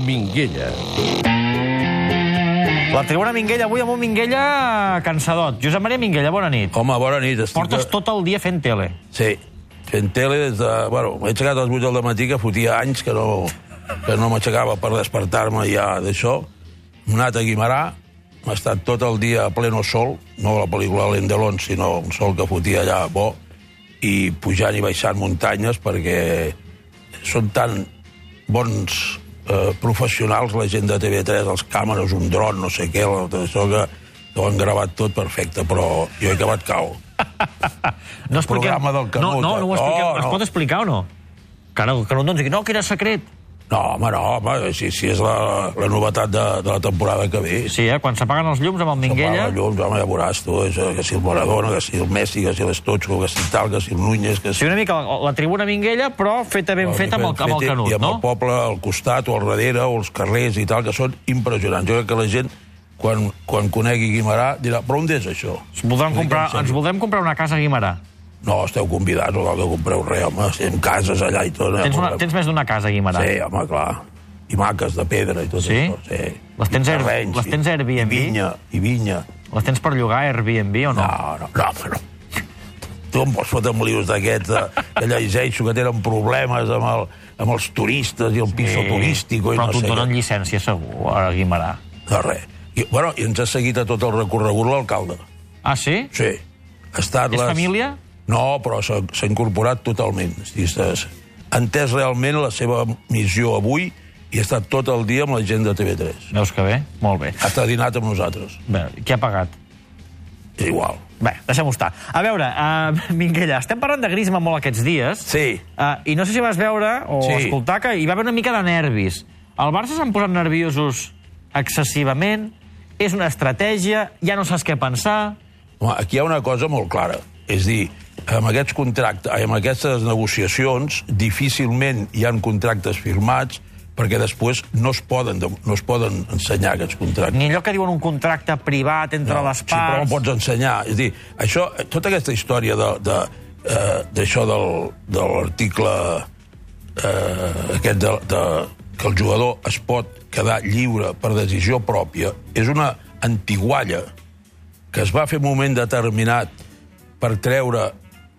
Minguella. La tribuna Minguella, avui amb un Minguella cansadot. Josep Maria Minguella, bona nit. Home, bona nit. Estic... Portes tot el dia fent tele. Sí, fent tele des de... Bueno, m'he aixecat a les 8 del matí, que fotia anys que no, que no m'aixecava per despertar-me ja d'això. Hem anat a Guimarà, hem estat tot el dia a pleno sol, no la pel·lícula L'Endelon, sinó un sol que fotia allà bo, i pujant i baixant muntanyes perquè són tan bons eh, professionals, la gent de TV3, els càmeres, un dron, no sé què, això que, ho han gravat tot perfecte, però jo he acabat cau. No expliquem... programa del Canut, No, no, no ho eh? expliquem. No, Es pot explicar o no? Que no, que no ens digui, no, que era secret. No, home, no, home, si, si és la, la novetat de, de la temporada que ve. Sí, eh? Quan s'apaguen els llums amb el Minguella... Apaga llums, home, ja veuràs tu, això, que si el Maradona, que si el Messi, que si l'Estotxo, que si tal, que si el Núñez, que si... Sí, una mica la, la tribuna Minguella, però feta ben feta amb el, amb el Canut, I amb no? el poble al costat o al darrere, o els carrers i tal, que són impressionants. Jo crec que la gent, quan, quan conegui Guimarà, dirà, però on és això? Dic comprar, ens voldrem comprar una casa a Guimarà. No, esteu convidats, no cal que compreu res, home, estem cases allà i tot. Tens, una, tens més d'una casa Guimarà. Sí, home, clar. I maques de pedra i tot Sí? això. Sí. Les tens terrenys, les tens Airbnb? I vinya, i vinya. Les tens per llogar a Airbnb o no? No, no, no, no. Tu em pots fotre amb lius d'aquests eh, que llegeixo que tenen problemes amb, el, amb els turistes i el piso turístic i però no tu et donen llicència segur a Guimarà. No, res. I, bueno, I ens ha seguit a tot el recorregut l'alcalde. Ah, sí? Sí. Ha estat És les... família? No, però s'ha incorporat totalment. Ha entès realment la seva missió avui i ha estat tot el dia amb la gent de TV3. Veus que bé? Molt bé. Ha estat dinat amb nosaltres. bé qui ha pagat? És igual. Bé, deixem-ho estar. A veure, uh, Minguella, estem parlant de Griezmann molt aquests dies. Sí. Uh, I no sé si vas veure o Sí. escoltar que hi va haver una mica de nervis. El Barça s'han posat nerviosos excessivament, és una estratègia, ja no saps què pensar... Home, aquí hi ha una cosa molt clara. És dir, amb aquests contractes, amb aquestes negociacions, difícilment hi han contractes firmats perquè després no es poden, no es poden ensenyar aquests contractes. Ni allò que diuen un contracte privat entre les Sí, però no parts... pots ensenyar. És dir, això, tota aquesta història de, de, eh, d'això del, de l'article eh, aquest de, de, que el jugador es pot quedar lliure per decisió pròpia és una antigualla que es va fer un moment determinat per treure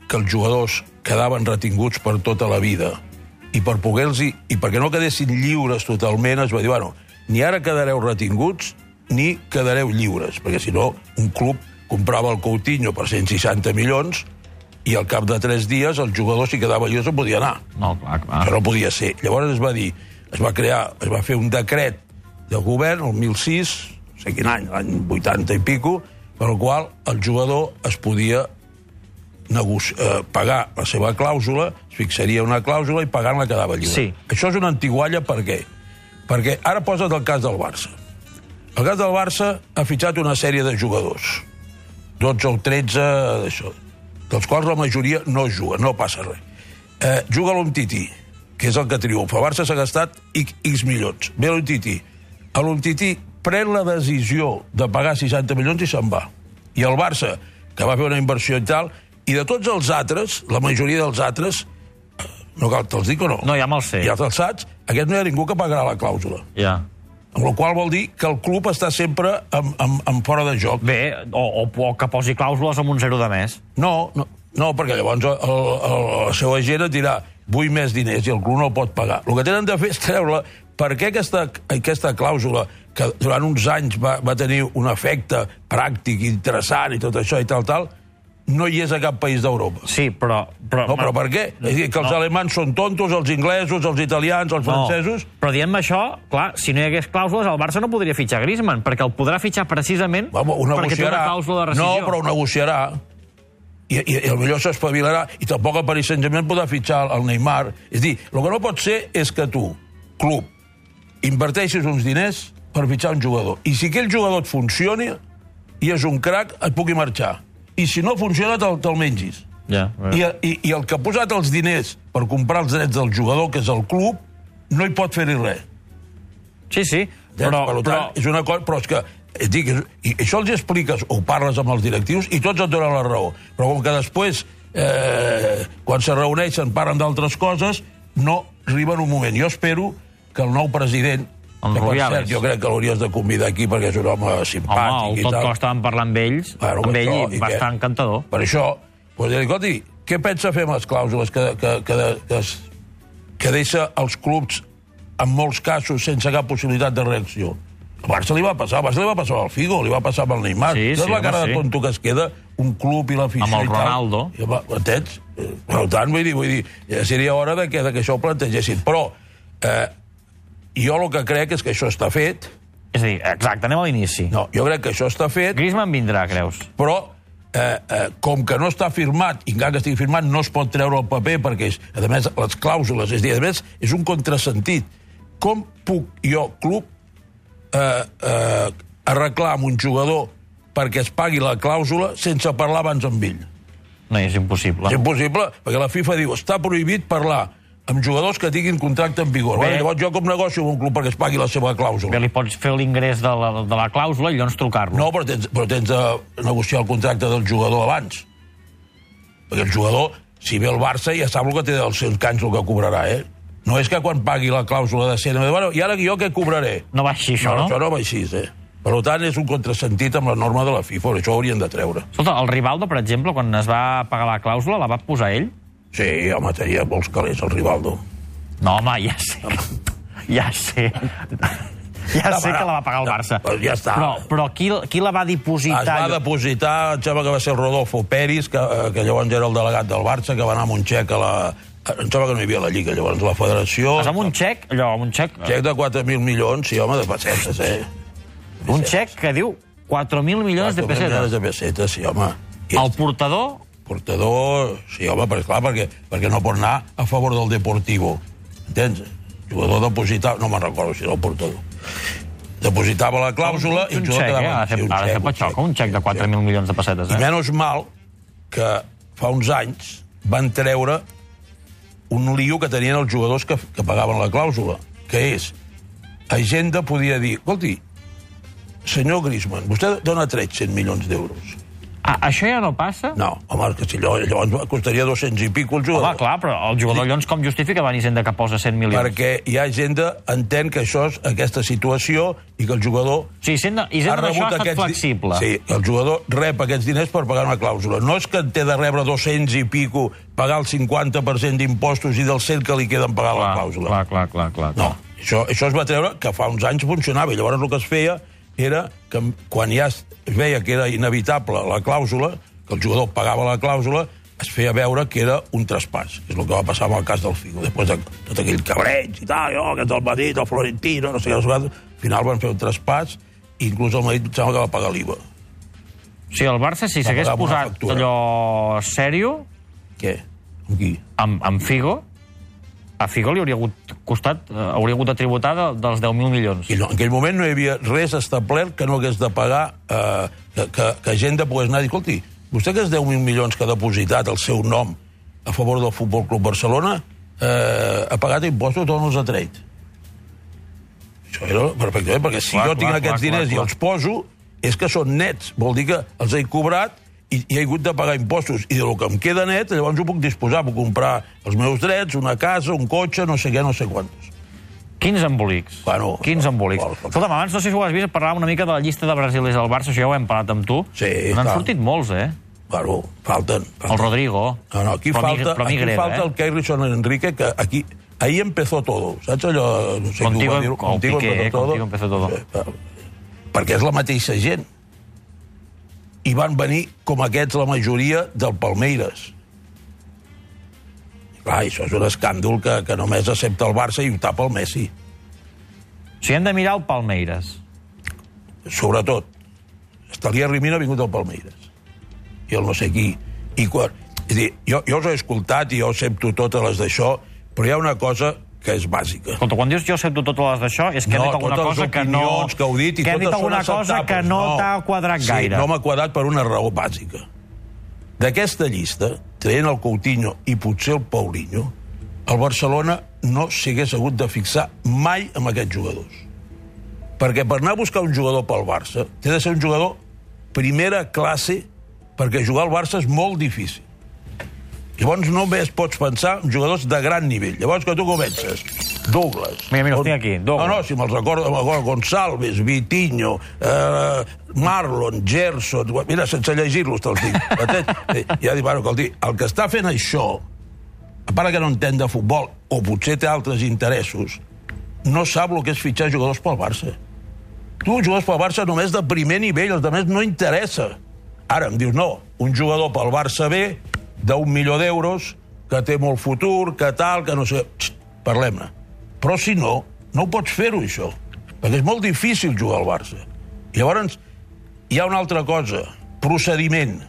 que els jugadors quedaven retinguts per tota la vida i per poder-los i perquè no quedessin lliures totalment es va dir, bueno, ni ara quedareu retinguts ni quedareu lliures perquè si no un club comprava el Coutinho per 160 milions i al cap de 3 dies el jugador si quedava lliure se'n podia anar No, clar, clar. això no podia ser. Llavors es va dir, es va crear, es va fer un decret del govern, el 1006, no sé quin any, l'any 80 i pico, per el qual el jugador es podia eh, pagar la seva clàusula, es fixaria una clàusula i pagant-la quedava lliure. Sí. Això és una antigualla per què? Perquè ara posa't el cas del Barça. El cas del Barça ha fitxat una sèrie de jugadors, 12 o 13 d'això, dels quals la majoria no juguen, no passa res. Eh, juga l'Umtiti, que és el que triomfa. El Barça s'ha gastat X, X milions. Ve l'Umtiti. L'Umtiti pren la decisió de pagar 60 milions i se'n va. I el Barça, que va fer una inversió i tal, i de tots els altres, la majoria dels altres, no cal te'ls dic o no? No, ja me'ls sé. Ja te'ls saps? Aquest no hi ha ningú que pagarà la clàusula. Ja. Amb la qual vol dir que el club està sempre en, en, en fora de joc. Bé, o, o, o que posi clàusules amb un zero de més. No, no, no perquè llavors el, el, el seu agent et dirà vull més diners i el club no el pot pagar. El que tenen de fer és treure per què aquesta, aquesta clàusula que durant uns anys va, va tenir un efecte pràctic, interessant i tot això i tal, tal, no hi és a cap país d'Europa. Sí, però... però No, però per què? És dir, que els No. alemans són tontos, els inglesos, els italians, els francesos... No, però diem això, clar, si no hi hagués clàusules, el Barça no podria fitxar Griezmann, perquè el podrà fitxar precisament Vamos, ho perquè té una negociarà. clàusula de rescisió. No, però ho negociarà. I, i, i millor s'espavilarà. I tampoc el Paris Saint-Germain podrà fitxar el Neymar. És dir, el que no pot ser és que tu, club, inverteixis uns diners per fitxar un jugador. I si aquell jugador et funciona i és un crac, et pugui marxar. I si no funciona, te'l te mengis. Ja, I, i, I el que ha posat els diners per comprar els drets del jugador, que és el club, no hi pot fer-hi res. Sí, sí, Però, però... per tant, però... és una cosa... Però és que, et dic, i això els expliques o parles amb els directius i tots et donen la raó. Però com que després, eh, quan se reuneixen, parlen d'altres coses, no arriba en un moment. Jo espero que el nou president En que, Rubiales. cert, jo crec que l'hauries de convidar aquí perquè és un home Home, simpàtic el i tot tal. que estàvem parlant amb ells, Bueno, amb ell, això, i va estar encantador. Per això, doncs, dir, escolti, què pensa fer amb les clàusules que, que, que, que, es, que deixa els clubs, en molts casos, sense cap possibilitat de reacció? Al Barça li va passar, al Barça li va passar al Figo, li va passar amb el Neymar. Sí, sí, la home, cara sí. de tonto que es queda un club i l'afició Amb el tal? Ronaldo. I, home, entens? Eh, Per tant, vull dir, vull dir, ja seria hora de que, de que això ho plantegessin. Però eh, jo el que crec és que això està fet. És a dir, exacte, anem a l'inici. No, jo crec que això està fet, Griezmann vindrà, creus? però eh, eh, com que no està firmat, i encara que estigui firmat, no es pot treure el paper, perquè, és, a més, les clàusules, és a dir, a més, és un contrasentit. Com puc jo, club, eh, eh, arreglar amb un jugador perquè es pagui la clàusula sense parlar abans amb ell? No, és impossible. És impossible, perquè la FIFA diu està prohibit parlar amb jugadors que tinguin contracte en vigor. Bé. Bé. Llavors jo com negocio amb un club perquè es pagui la seva clàusula. Bé, li pots fer l'ingrés de, la, de la clàusula i llavors trucar-lo. No, però tens, però tens de negociar el contracte del jugador abans. Perquè el jugador, si ve el Barça, ja sap el que té dels seus cants el que cobrarà, eh? No és que quan pagui la clàusula de cena, bueno, i ara jo què cobraré? No va així, això, no, no? això no va així, eh? Per tant, és un contrasentit amb la norma de la FIFA, això ho haurien de treure. Escolta, el Rivaldo, per exemple, quan es va pagar la clàusula, la va posar ell? Sí, home, tenia molts calés, el Rivaldo. No, home, ja sé. Ja sé. Ja sé que la va pagar el Barça. Pues ja està. Però, però qui, qui la va dipositar? Es va depositar, em sembla que va ser Rodolfo Peris, que, eh, que llavors era el delegat del Barça, que va anar amb un xec a la... Em sembla que no hi havia la Lliga, llavors la Federació... Vas amb un xec, allò, amb un xec... Xec de 4.000 milions, sí, home, de pessetes, eh? Un xec que diu 4.000 milions de 4.000 milions pessetes. de pessetes, sí, home. El portador, portador, sí, home, perquè, clar, perquè, perquè no pot anar a favor del Deportivo. Entens? Jugador depositava... No me'n recordo si era el portador. Depositava la clàusula i el un jugador xec, eh? quedava... De fer, sí, un fer xec, un patxoca, un xec de 4.000 milions de pessetes, I eh? menys mal que fa uns anys van treure un lío que tenien els jugadors que, que pagaven la clàusula, que és, Agenda podia dir, escolti, senyor Griezmann, vostè dona 300 milions d'euros. Ah, això ja no passa? No, home, que si allò, llavors costaria 200 i pico el jugador. Home, clar, però el jugador llavors com justifica venir Hisenda que posa 100 milions? Perquè hi ha Agenda entén que això és aquesta situació i que el jugador O sigui, Hisenda, ha estat aquests di- flexible. Sí, el jugador rep aquests diners per pagar una clàusula. No és que té de rebre 200 i pico, pagar el 50% d'impostos i del 100 que li queden pagar la clàusula. clar, clar, clar, clar. No, això, això es va treure que fa uns anys funcionava i llavors el que es feia era que quan ja es veia que era inevitable la clàusula, que el jugador pagava la clàusula, es feia veure que era un traspàs, és el que va passar amb el cas del Figo. Després de tot aquell cabreig i tal, oh, que el Madrid, el Florentino, no sé què, al final van fer un traspàs i inclús el Madrid em sembla que va pagar l'IVA. O sigui, el Barça, si s'hagués posat allò sèrio, Què? Amb qui? amb, amb Figo, a Figo li hauria hagut costat, eh, hauria hagut de tributar de, dels 10.000 milions. I no, en aquell moment no hi havia res establert que no hagués de pagar, eh, que, que, que gent de pogués anar i dir, escolti, vostè que és 10.000 milions que ha depositat el seu nom a favor del Futbol Club Barcelona, eh, ha pagat impostos o no els ha tret? Això era perfectament, perquè si Clar, jo tinc clar, aquests clar, diners clar, i clar. els poso, és que són nets, vol dir que els he cobrat i, i he hagut de pagar impostos. I del que em queda net, llavors ho puc disposar, puc comprar els meus drets, una casa, un cotxe, no sé què, no sé quantos. Quins embolics. Bueno, Quins embolics. bueno, Escolta'm, abans no sé si ho has vist, parlàvem una mica de la llista de brasilers del Barça, això ja ho hem parlat amb tu. Sí, N'han sortit molts, eh? Bueno, falten. falten. El Rodrigo. No, no, aquí Però falta, però aquí migrera, falta eh? el Keirson Enrique, que aquí, ahí empezó todo. Saps allò? No sé Contigo- qui ho va dir. o Piqué, eh, contigo empezó todo. Sí, perquè és la mateixa gent. I van venir, com aquests, la majoria del Palmeiras. I clar, això és un escàndol que, que només accepta el Barça i ho tapa el Messi. O sigui, hem de mirar el Palmeiras. sobretot, Estalía Rimina ha vingut al Palmeiras. I el no sé qui. I quan, és dir, jo, jo us he escoltat i jo accepto totes les d'això, però hi ha una cosa que és bàsica. Escolta, quan dius jo accepto totes les d'això, és que No, dit alguna cosa que no... que heu dit i que hem dit alguna cosa que acceptables. no, t'ha quadrat sí, gaire. no m'ha quadrat per una raó bàsica. D'aquesta llista, traient el Coutinho i potser el Paulinho, el Barcelona no s'hagués hagut de fixar mai amb aquests jugadors. Perquè per anar a buscar un jugador pel Barça, té de ser un jugador primera classe, perquè jugar al Barça és molt difícil. Llavors només pots pensar en jugadors de gran nivell. Llavors que tu comences Douglas. Mira, mira, els On- tinc aquí, Douglas. No, no, si me'ls recordo, me'ls recordo, Gonçalves, Vitinho, eh, Marlon, Gerson... Mira, sense llegir-los te'ls dic. Entens? Eh, ja dic, bueno, escolti, el que està fent això, a part que no entén de futbol, o potser té altres interessos, no sap el que és fitxar jugadors pel Barça. Tu jugues pel Barça només de primer nivell, els altres no interessa. Ara em dius, no, un jugador pel Barça B d'un milió d'euros, que té molt futur, que tal, que no sé... Parlem-ne. Però si no, no ho pots fer-ho, això. Perquè és molt difícil jugar al Barça. I llavors, hi ha una altra cosa. Procediment.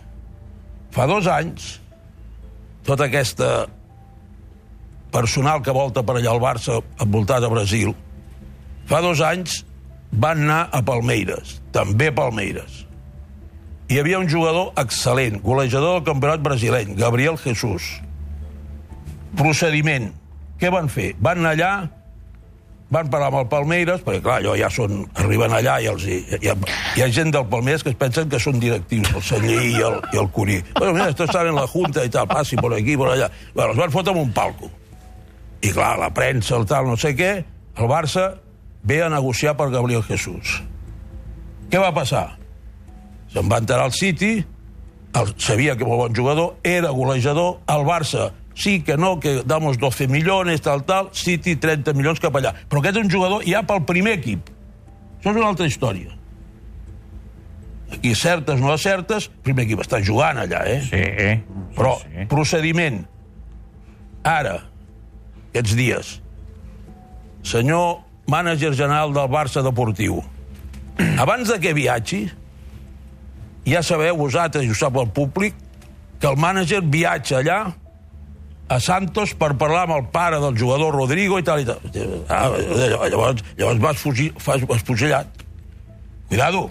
Fa dos anys, tota aquesta personal que volta per allà al Barça, envoltat a Brasil, fa dos anys van anar a Palmeiras, també a Palmeiras. Hi havia un jugador excel·lent, golejador del campionat brasileny, Gabriel Jesús. Procediment. Què van fer? Van anar allà, van parlar amb el Palmeiras, perquè clar, allò ja són, arriben allà i els, hi, hi, ha, hi ha gent del Palmeiras que es pensen que són directius, el Celler i el, i el Curí. Bueno, mira, esto está en la Junta i tal, passi por aquí, por allà. Bueno, els van fotre amb un palco. I clar, la premsa, el tal, no sé què, el Barça ve a negociar per Gabriel Jesús. Què va passar? Se'n va enterar el City, el, sabia que era bon jugador, era golejador, el Barça sí que no, que damos 12 milions, tal, tal, City 30 milions cap allà. Però aquest és un jugador ja pel primer equip. Això és una altra història. Aquí certes, no certes, primer equip està jugant allà, eh? Sí. Però sí, sí. procediment. Ara, aquests dies, senyor mànager general del Barça Deportiu, abans de que viatgi, ja sabeu vosaltres, i ho sap el públic, que el mànager viatja allà a Santos per parlar amb el pare del jugador Rodrigo i tal i tal. Ah, llavors, llavors vas, fugir, vas, vas fusillat. Cuidado.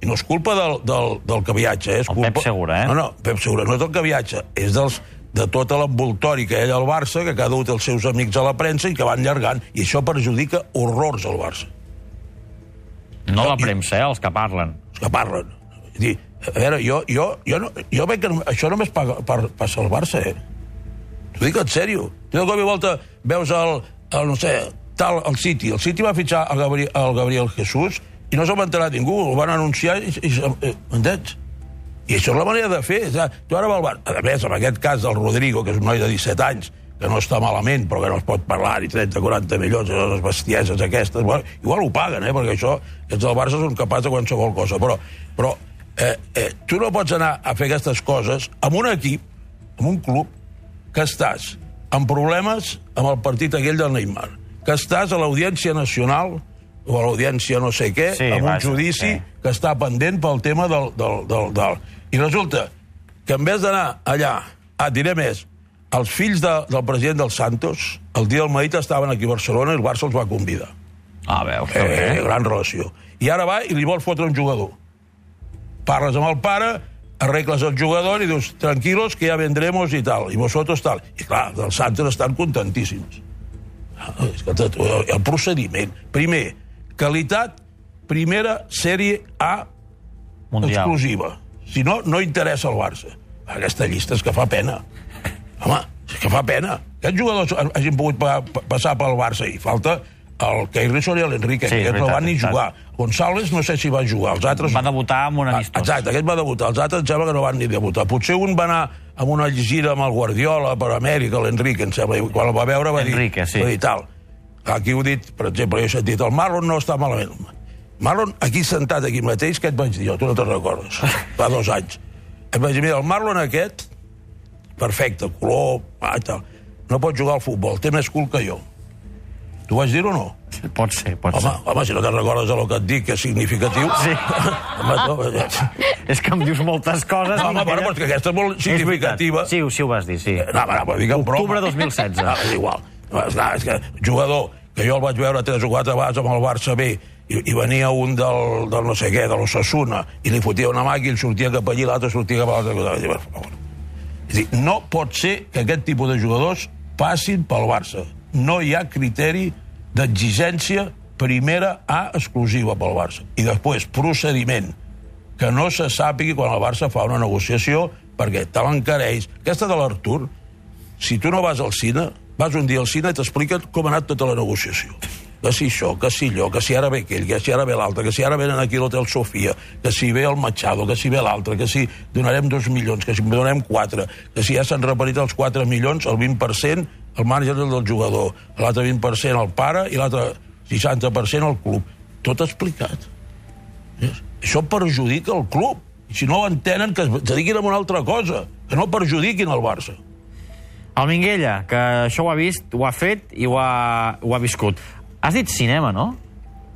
I no és culpa del, del, del que viatja, eh? És El culpa... Pep Segura, eh? No, no, Pep Segura, no és el que viatja, és dels, de tot l'envoltori que hi ha al Barça, que cada un té els seus amics a la premsa i que van llargant, i això perjudica horrors al Barça. No la premsa, eh, els que parlen. Els que parlen. Dir, a veure, jo, jo, jo, no, jo veig que no, això només paga, per, passa al Barça, eh? T'ho dic en sèrio. Tu de cop i volta veus el, el no sé, tal, el City. El City va fitxar el Gabriel, el Gabriel Jesús i no se'n va enterar ningú. El van anunciar i... i eh, M'entens? I això és la manera de fer. Tu ara val, a més, en aquest cas del Rodrigo, que és un noi de 17 anys, que no està malament, però que no es pot parlar, i 30, 40 milions, i les bestieses aquestes, bueno, igual ho paguen, eh, perquè això, aquests del Barça són capaços de qualsevol cosa, però, però eh, eh, tu no pots anar a fer aquestes coses amb un equip, amb un club, que estàs amb problemes amb el partit aquell del Neymar, que estàs a l'Audiència Nacional o a l'Audiència no sé què, Sí, amb un vaja, judici sí. que està pendent pel tema del... del, del, del... I resulta que en vez d'anar allà, ah, diré més, els fills de, del president del Santos, el dia del Madrid estaven aquí a Barcelona i el Barça els va convidar. Ah, veus, Eh, bé. gran relació. I ara va i li vol fotre un jugador. Parles amb el pare, arregles el jugador i dius, tranquilos, que ja vendremos i tal, i vosotros tal. I clar, els Santos estan contentíssims. Ah, el procediment. Primer, qualitat, primera sèrie A Mundial. exclusiva. Si no, no interessa al Barça. Aquesta llista és que fa pena. Home, és que fa pena. Aquests jugadors hagin pogut pa passar pel Barça i falta el Keirson i l'Enrique, Sí, que no van ni jugar. González no sé si va jugar, els altres... Va debutar amb un amistós. Exacte, aquest va debutar, els altres em sembla que no van ni debutar. Potser un va anar amb una gira amb el Guardiola per Amèrica, l'Enrique, em sembla, i quan el va veure va dir... Enrique, sí. Va dir tal. Aquí ho he dit, per exemple, jo he sentit, el Marlon no està malament. Marlon, aquí sentat, aquí mateix, què et vaig dir jo? Tu no te'n recordes. Fa dos anys. Et vaig dir, mira, el Marlon aquest, perfecte, color, ah, tal, no pot jugar al futbol, té més cul que jo. Tu vaig dir o no? Pot ser, pot Home, home, si no te'n recordes del que et dic, que és significatiu... Sí. home, no, eh, ser. És que em dius moltes coses. No, home, bueno, però és que aquesta és molt És significativa. Sí, sí, ho vas dir, sí. No, però, però dic en broma. Octubre 2016. Ah, és igual. No, és, és que jugador que jo el vaig veure tres o quatre vegades amb el Barça B i, i venia un del, del no sé què, de l'Ossassuna, i li fotia una mà i ell sortia cap allí, l'altre sortia cap a l'altre. És a dir, no pot ser que aquest tipus de jugadors passin pel Barça. No hi ha criteri d'exigència primera A exclusiva pel Barça. I després, procediment, que no se sàpigui quan el Barça fa una negociació perquè te l'encareix. Aquesta de l'Artur, si tu no vas al cine, vas un dia al cine i t'expliquen com ha anat tota la negociació. Que si això, que si allò, que si ara ve aquell, que si ara ve l'altre, que si ara venen aquí l'Hotel Sofia, que si ve el Machado, que si ve l'altre, que si donarem dos milions, que si donarem quatre, que si ja s'han repartit els 4 milions, el 20% el mànager del jugador, l'altre 20% el pare i l'altre 60% el club. Tot explicat. Això perjudica el club. Si no ho entenen, que es dediquin a una altra cosa, que no perjudiquin el Barça. El Minguella, que això ho ha vist, ho ha fet i ho ha, ho ha viscut. Has dit cinema, no?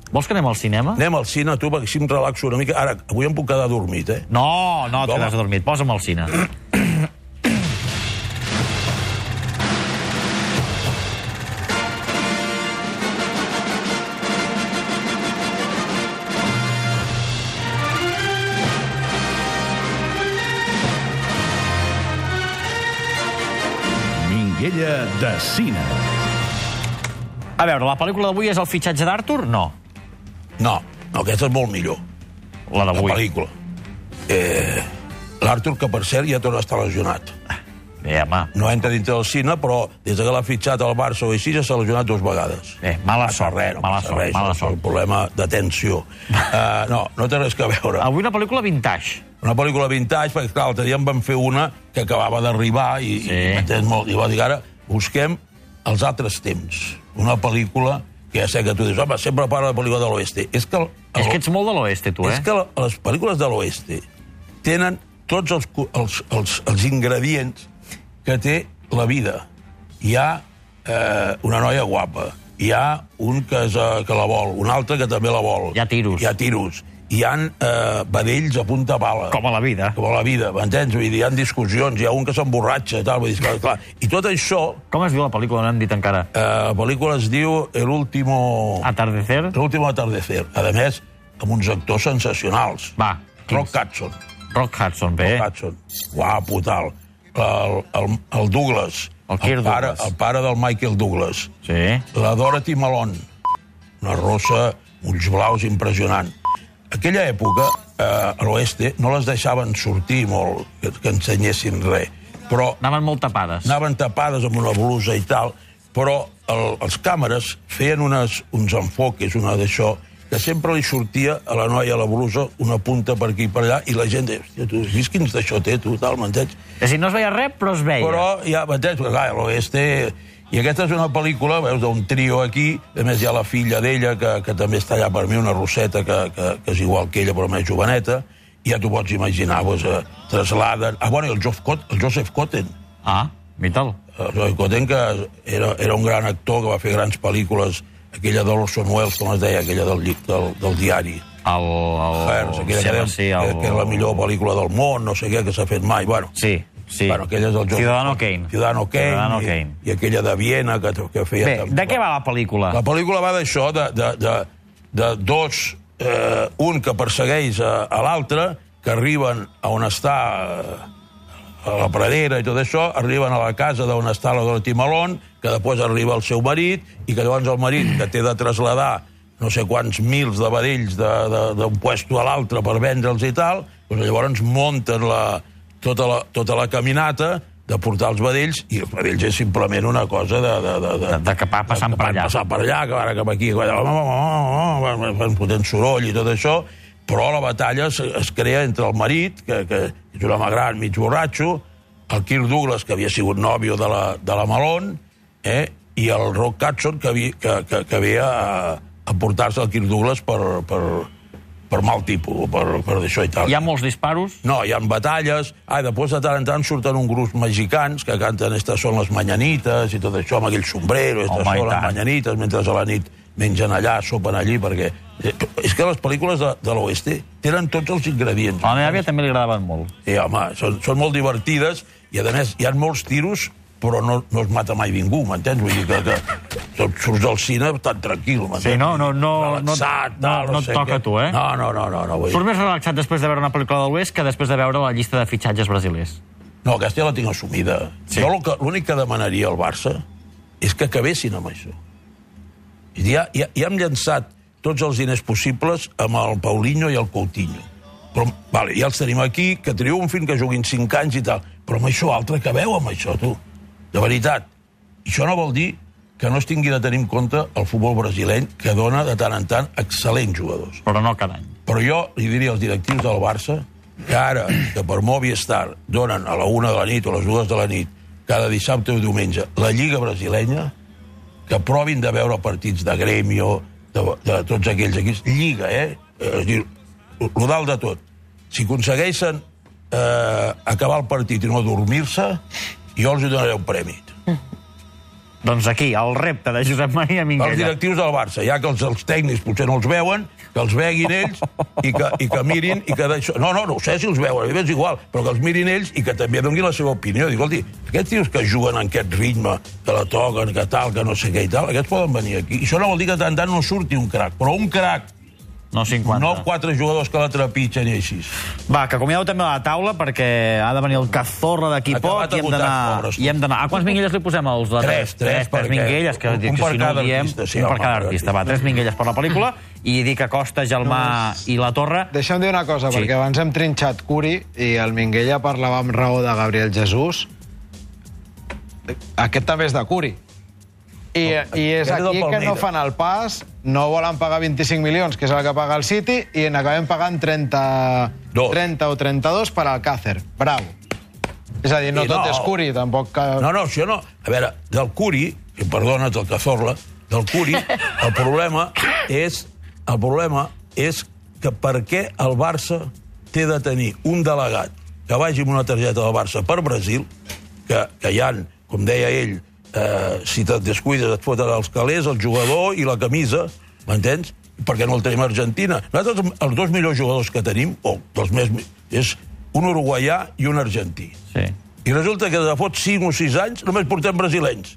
Vols que anem al cinema? Anem al cine, tu, perquè així em relaxo una mica. Ara, avui em puc quedar dormit, eh? No, no, Home. t'has dormit. Posa'm al cine. Minguella de Cine. A veure, la pel·lícula d'avui és el fitxatge d'Arthur? No. No, no, aquesta és molt millor, La la d'avui. pel·lícula. Eh, L'Artur, que per cert ja torna a estar lesionat. Bé, home. No entra dintre del cine, però des que l'ha fitxat al Barça o així ja s'ha lesionat dues vegades. Bé, mala sort, res, no mala sort, res, mala sort. un problema de tensió. Uh, no, no té res que veure. Avui una pel·lícula vintage. Una pel·lícula vintage, perquè clar, l'altre dia en van fer una que acabava d'arribar i, Sí. i. I va dir, ara busquem els altres temps. Una pel·lícula que ja sé que tu dius, home, sempre parla de pel·lícula de l'oeste. És que, el, És que ets molt de l'oeste, tu, eh? és que les pel·lícules de l'oeste tenen tots els, els, els, els ingredients que té la vida. Hi ha eh, una noia guapa, hi ha un que, és, eh, que la vol, un altre que també la vol. Hi ha tiros. Hi ha tiros. Hi ha eh, vedells a punta pala. Com a la vida. Com a la vida, m'entens? Vull dir, hi ha discussions, hi ha un que s'emborratxa, tal, vull dir, clar, clar. I tot això, Com es diu la pel·lícula? No hem dit encara. eh, la pel·lícula es diu El último... Atardecer? El último atardecer. A més, amb uns actors sensacionals. Va, Rock? Hudson. Rock Hudson, bé. Hudson. Guapo, tal. El, el, el Douglas. El Kirk pare, Douglas. El pare del Michael Douglas. Sí. La Dorothy Malone. Una rossa, ulls blaus impressionant. Aquella època, eh, a l'oeste, no les deixaven sortir molt, que, que ensenyessin res. Però Anaven molt tapades. anaven tapades amb una blusa i tal, però el, els càmeres feien unes, uns enfoques, una d'això, que sempre li sortia a la noia a la blusa una punta per aquí i per allà, i la gent deia, hòstia, tu has vist quins d'això té, tu, tal, m'entens? És a dir, no es veia res, però es veia. Però, ja, m'entens? Clar, a l'oeste... I aquesta és una pel·lícula, veus, d'un trio aquí, a més hi ha la filla d'ella, que, que també està allà per mi, una rosseta que, que, que és igual que ella, però més joveneta, i ja t'ho pots imaginar, doncs, eh, trasladen... Ah, bueno, i el, Joseph Cot, el Joseph Cotten, Ah, Vital. el Joseph Cotten, que era, era un gran actor, que va fer grans pel·lícules, aquella d'Orson Welles, com es deia, aquella del, del, del diari. El... el... Hers, aquella sí, que, deien sí, el... que és la millor pel·lícula del món, no sé què, que s'ha fet mai. Bueno, Sí, sí. Bueno, aquella és el Joseph Ciudadano. Kane. Ciudadano Kane. Ciudadano i, Kane. I aquella de Viena que, que feia... Bé, de què va la pel·lícula? La pel·lícula va d'això, de, de, de, de dos... Eh, un que persegueix a, a l'altre, que arriben a on està eh, a la pradera i tot això, arriben a la casa d'on està la Dorothy Malone, que després arriba el seu marit, i que llavors el marit, que té de traslladar no sé quants mils de vedells de- de- d'un puesto a l'altre per vendre'ls i tal, doncs llavors munten la, tota, la, tota la caminata de portar els vedells, i els vedells és simplement una cosa de... De, de, De- de va passant per allà. Passar per allà, que ara cap aquí, que allà, van fotent soroll i tot això, però la batalla es, es crea entre el marit, que, que és un home gran, mig borratxo, el Kirk Douglas, que havia sigut nòvio de la, de la Malone, eh, i el Rock Hudson, que havia, que, que, que havia a, a portar-se el Kirk Douglas per, per, per mal tipus, per, per d'això i tal. Hi ha molts disparos? No, hi ha batalles. Ah, després de tant en tant surten un grup mexicans que canten Estas són les mañanites i tot això, amb aquell sombrero, Estas i són les mañanites, mentre a la nit mengen allà, sopen allí, perquè... eh, És que les pel·lícules de, de l'oeste tenen tots els ingredients. A la meva àvia també li agradaven molt. Sí, home, són, són molt divertides i, a més, hi ha molts tiros però no, no es mata mai ningú, m'entens? Vull dir que, que surts del cine tan tranquil, m'entens? Sí, no, no, no, Relaxat, no, tal, no, no et toca què. tu, eh? No, no, no, no, no vull Surt més relaxat després de veure una pel·lícula de l'Oest que després de veure la llista de fitxatges brasilers. No, aquesta ja la tinc assumida. Sí. Jo el que- l'únic que demanaria al Barça és que acabessin amb això. I Ja, ja, ja hem llançat tots els diners possibles amb el Paulinho i el Coutinho. Però, vale, ja els tenim aquí, que triomfin, que juguin 5 anys i tal. Però amb això altre, que veu amb això, tu? De veritat. això no vol dir que no es tingui de tenir en compte el futbol brasileny, que dona de tant en tant excel·lents jugadors. Però no cada any. Però jo li diria als directius del Barça que ara, que per Movistar donen a la una de la nit o a les dues de la nit, cada dissabte o diumenge, la Lliga Brasilenya, que provin de veure partits de Grêmio, de, de tots aquells equips. Lliga, eh? Eh, És dir, el dalt de tot. Si aconsegueixen eh, acabar el partit i no dormir-se, jo els donaré un premi. Doncs aquí, el repte de Josep Maria Els Minguella. directius del Barça, ja que els, els tècnics potser no els veuen, que els veguin ells i que, i que mirin i que d'això... No, no, no ho sé si els veuen, és igual, però que els mirin ells i que també donin la seva opinió. Dic, escolti, aquests tios que juguen en aquest ritme, que la toquen, que tal, que no sé què i tal, aquests poden venir aquí. I això no vol dir que de tant tant no surti un crac, però un crac, No 50. no quatre jugadors que la trepitgen i així. Va, que acomiadeu també a la taula perquè ha de venir el cazorra d'aquí poc i hem d'anar... I hem d'anar... A quants minguelles li posem als de Tres, tres, tres, perquè- minguelles, que, un que si no cada ho diem, artista, sí, un per cada artista. Va, tres minguelles per la pel·lícula i dir que Costa, Gelmà i la Torre... Deixa'm dir una cosa, sí. perquè abans hem trinxat Curi i el Minguella parlava amb raó de Gabriel Jesús. Aquest també és de Curi. I, i és aquest és aquí que no fan el pas, no volen pagar 25 milions, que és el que paga el City, i n'acabem pagant 30, Dos. 30 o 32 per al Càcer. Bravo. És a dir, no I tot no. és Curi, tampoc... Que... No, no, això no. A veure, del Curi, i perdona't el cazorla, del Curi, el problema és, el problema és que per què el Barça té de tenir un delegat que vagi amb una targeta del Barça per Brasil, que, que hi han, com deia ell, eh, si te't descuides et foten els calés, el jugador i la camisa, m'entens? Per què no el tenim a Argentina? Nosaltres, els dos millors jugadors que tenim, o dels més... és un uruguaià i un argentí. Sí. I resulta que de fot 5 o 6 anys només portem brasilenys.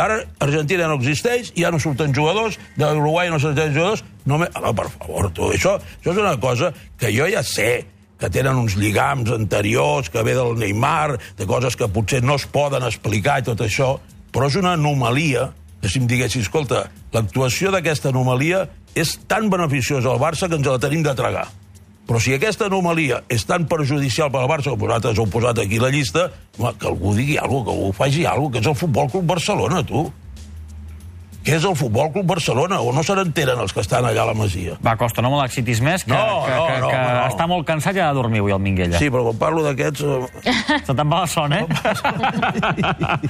Ara Argentina no existeix, ja no surten jugadors, de l'Uruguai no surten jugadors, només... Home, per favor, tu, això, això és una cosa que jo ja sé que tenen uns lligams anteriors, que ve del Neymar, de coses que potser no es poden explicar i tot això, però és una anomalia que si em diguessis, escolta, l'actuació d'aquesta anomalia és tan beneficiosa al Barça que ens la tenim de tragar. Però si aquesta anomalia és tan perjudicial per al Barça, que vosaltres heu posat aquí la llista, home, que algú digui alguna que algú faci alguna que és el Futbol Club Barcelona, tu. Què és el Futbol Club Barcelona? O no se n'enteren els que estan allà a la Masia? Va, Costa, no me l'excitis més, que, No, que, no, que, no, que no. està molt cansat i ha de dormir avui el Minguella. Sí, però quan parlo d'aquests... eh, Se te'n va la son, eh?